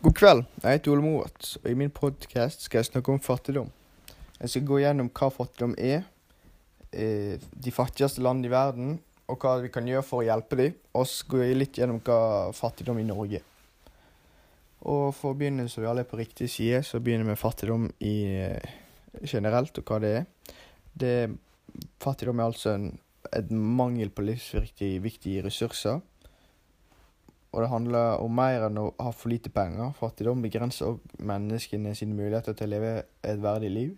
God kveld, jeg heter Ole Moat, og i min podkast skal jeg snakke om fattigdom. Jeg skal gå gjennom hva fattigdom er, eh, de fattigste landene i verden, og hva vi kan gjøre for å hjelpe dem. Og så går jeg litt gjennom hva fattigdom i Norge. Og for å begynne, så vi alle er på riktig side, så begynner vi med fattigdom i, eh, generelt, og hva det er. Det, fattigdom er altså en, et mangel på livsviktige viktige ressurser. Og det handler om mer enn å ha for lite penger. Fattigdom begrenser òg menneskene sine muligheter til å leve et verdig liv.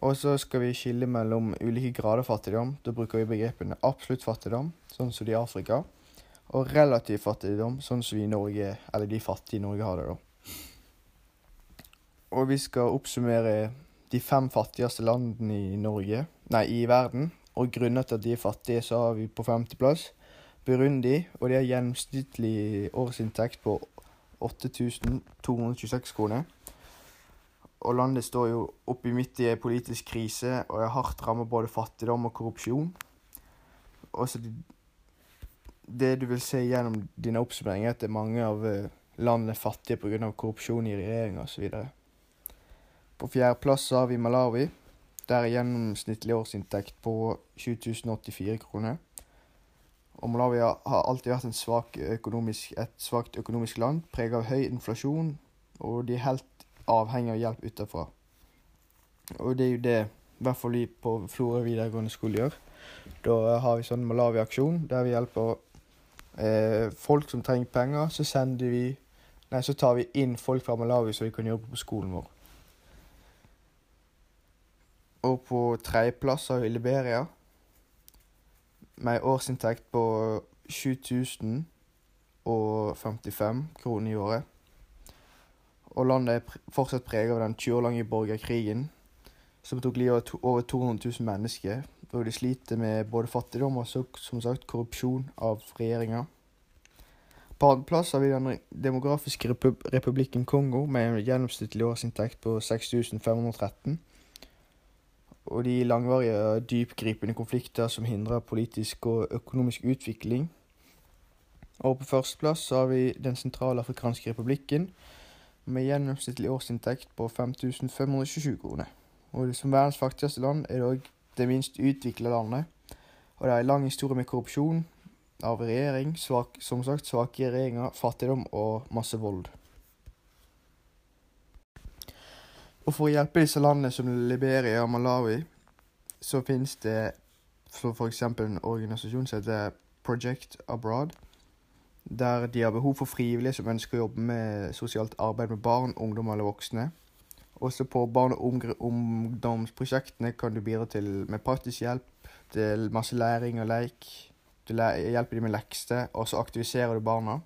Og så skal vi skille mellom ulike grader fattigdom. Da bruker vi begrepene absolutt fattigdom, sånn som de i Afrika, og relativ fattigdom, sånn som vi i Norge, eller de fattige i Norge har det, da. Og vi skal oppsummere de fem fattigste landene i Norge, nei, i verden, og grunnet til at de er fattige, så har vi på femteplass Burundi, og de har gjennomsnittlig årsinntekt på 8226 kroner. Og landet står jo oppi midt i en politisk krise og er hardt rammet både fattigdom og korrupsjon. Og så det, du vil se gjennom dine oppsummeringer, er at mange av eh, landene er fattige pga. korrupsjon i regjeringa osv. På fjerdeplass har vi Malawi. Der er gjennomsnittlig årsinntekt på 7084 kroner. Og Malawi har alltid vært svak økonomisk, et svakt økonomisk land, preget av høy inflasjon, og de er helt avhengig av hjelp utenfra. Og det er jo det i hvert fall vi på Florø videregående skole gjør. Da har vi sånn Malawi-aksjon der vi hjelper eh, folk som trenger penger. Så sender vi Nei, så tar vi inn folk fra Malawi så de kan jobbe på skolen vår. Og på tredjeplass har vi Liberia med ei årsinntekt på 7055 kroner i året. Og landet er fortsatt preget av den 20 år lange borgerkrigen, som tok livet av over 200 000 mennesker. Og de sliter med både fattigdom og som sagt korrupsjon av regjeringa. På andreplass har vi den demografiske repub republikken Kongo med en gjennomsnittlig årsinntekt på 6513 og de langvarige og dypgripende konflikter som hindrer politisk og økonomisk utvikling. Og på førsteplass har vi Den sentralafrikanske republikken med gjennomsnittlig årsinntekt på 5527 kroner. Og som verdens fattigste land er det òg det minst utvikla landet. Og det er en lang historie med korrupsjon av regjering, svak, som sagt svake regjeringer, fattigdom og masse vold. Og for å hjelpe disse landene som Liberia og Malawi, så finnes det for f.eks. en organisasjon som heter Project Abroad, der de har behov for frivillige som ønsker å jobbe med sosialt arbeid med barn, ungdom eller voksne. Også på barn- og ungdomsprosjektene kan du bidra til med praktisk hjelp, til masse læring og leik. Du hjelper dem med lekser, og så aktiviserer du barna.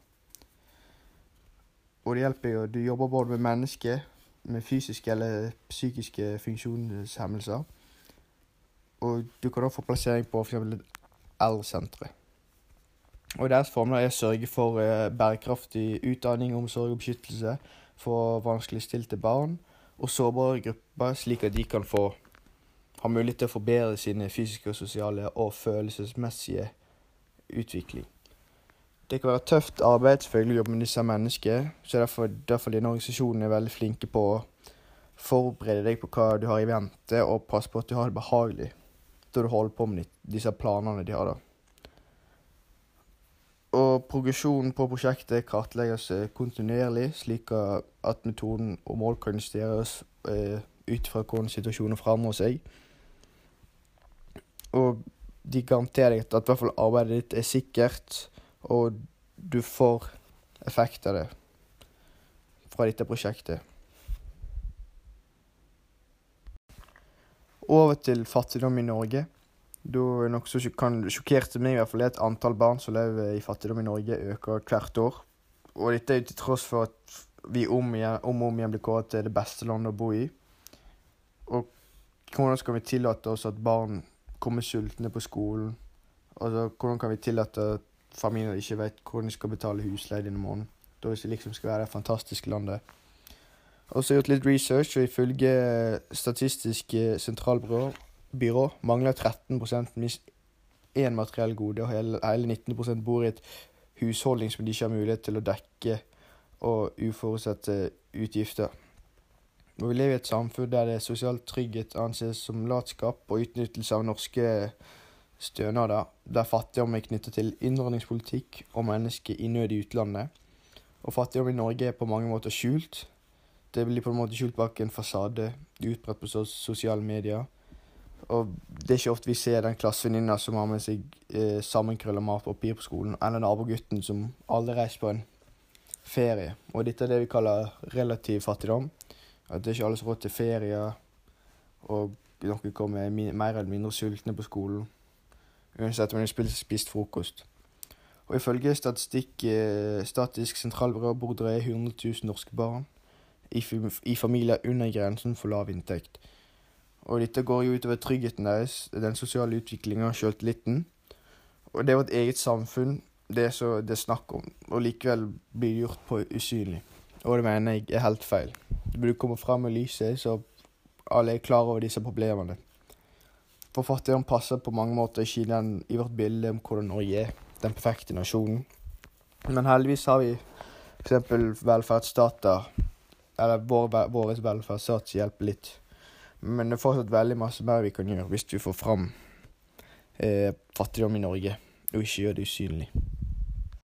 Og det hjelper jo, du jobber både med mennesker med fysiske eller psykiske funksjonshemmelser. Og du kan også få plassering på f.eks. eldresentre. Og deres formler er å sørge for eh, bærekraftig utdanning, omsorg og beskyttelse for vanskeligstilte barn og sårbare grupper, slik at de kan få ha mulighet til å forbedre sine fysiske, og sosiale og følelsesmessige utvikling. Det kan være tøft arbeid selvfølgelig å jobbe med disse menneskene, så derfor, derfor denne organisasjonen er veldig flinke på å forberede deg på hva du har i vente, og passe på at du har det behagelig da du holder på med disse planene de har. da. Og progresjonen på prosjektet kartlegges eh, kontinuerlig, slik at metoden og mål kan justeres eh, ut fra hvordan situasjonen forandrer seg. Og de garanterer deg at i hvert fall arbeidet ditt er sikkert og du får effekt av det fra dette prosjektet. Over til fattigdom i Norge. Da noe som kan sjokkerte meg, i hvert fall er at antall barn som lever i fattigdom i Norge, øker hvert år. Og dette er til tross for at vi om, igjen, om og om igjen blir kåret til det beste landet å bo i. Og hvordan skal vi tillate oss at barn kommer sultne på skolen? Altså, hvordan kan vi tillate at familier ikke vet hvordan de skal betale husleie denne måneden. Da det liksom skal være det fantastiske landet. Og så har jeg gjort litt research, og ifølge Statistisk sentralbyrå mangler 13 minst én materiell gode, og hele, hele 19 bor i et husholdning som de ikke har mulighet til å dekke og uforutsette utgifter. Og vi lever i et samfunn der det er sosial trygghet anses som latskap og utnyttelse av norske stønader, der fattigdom er knyttet til innvandringspolitikk og mennesker i nød i utlandet. Og fattigdom i Norge er på mange måter skjult. Det blir på en måte skjult bak en fasade, utbredt på sosiale medier. Og det er ikke ofte vi ser den klassevenninna som har med seg eh, sammenkrølla matpapir på skolen, eller nabogutten som aldri reiser på en ferie. Og dette er det vi kaller relativ fattigdom. At det er ikke alle som har råd til ferie, og noen kommer mer eller mindre sultne på skolen. Uansett om de har spist frokost. Og ifølge statistikk eh, Statisk sentralbyrå bor drøye 100 000 norske barn i, familier under grensen for lav inntekt. Og dette går jo utover tryggheten deres, den sosiale utviklinga og sjøltilliten. Og det er vårt eget samfunn det er så det er snakk om, og likevel blir det gjort på usynlig. Og det mener jeg er helt feil. Det burde komme fram i lyset, så alle er klar over disse problemene. For fattigdom passer på mange måter ikke inn i vårt bilde om hvordan Norge er, den perfekte nasjonen. Men heldigvis har vi f.eks. velferdsstater, eller vår, vår velferdsstat hjelper litt. Men det er fortsatt veldig masse mer vi kan gjøre hvis vi får fram eh, fattigdom i Norge, og ikke gjør det usynlig.